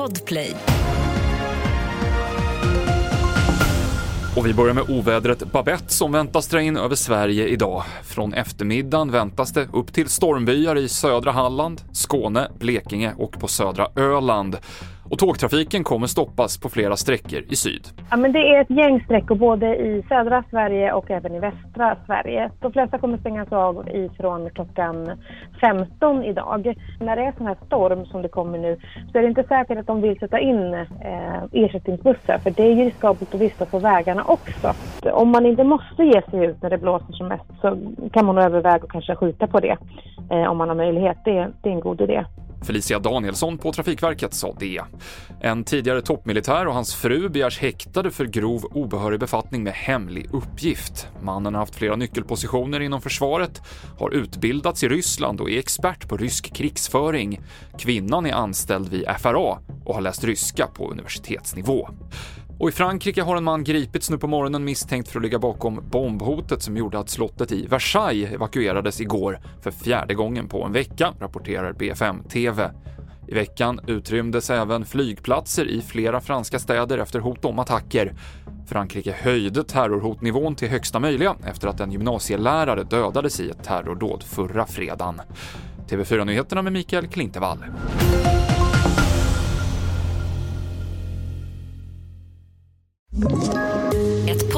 Podplay. Och vi börjar med ovädret Babette som väntas dra in över Sverige idag. Från eftermiddagen väntas det upp till stormbyar i södra Halland, Skåne, Blekinge och på södra Öland. Och tågtrafiken kommer stoppas på flera sträckor i syd. Ja, men det är ett gäng sträckor både i södra Sverige och även i västra Sverige. De flesta kommer stängas av ifrån klockan 15 idag. När det är sån här storm som det kommer nu så är det inte säkert att de vill sätta in eh, ersättningsbussar för det är ju riskabelt att vistas på vägarna också. Om man inte måste ge sig ut när det blåser som mest så kan man överväga att kanske skjuta på det eh, om man har möjlighet. Det, det är en god idé. Felicia Danielsson på Trafikverket sa det. En tidigare toppmilitär och hans fru begärs häktade för grov obehörig befattning med hemlig uppgift. Mannen har haft flera nyckelpositioner inom försvaret, har utbildats i Ryssland och är expert på rysk krigsföring. Kvinnan är anställd vid FRA och har läst ryska på universitetsnivå. Och i Frankrike har en man gripits nu på morgonen misstänkt för att ligga bakom bombhotet som gjorde att slottet i Versailles evakuerades igår för fjärde gången på en vecka, rapporterar BFM TV. I veckan utrymdes även flygplatser i flera franska städer efter hot om attacker. Frankrike höjde terrorhotnivån till högsta möjliga efter att en gymnasielärare dödades i ett terrordåd förra fredagen. TV4-nyheterna med Mikael Klintevall.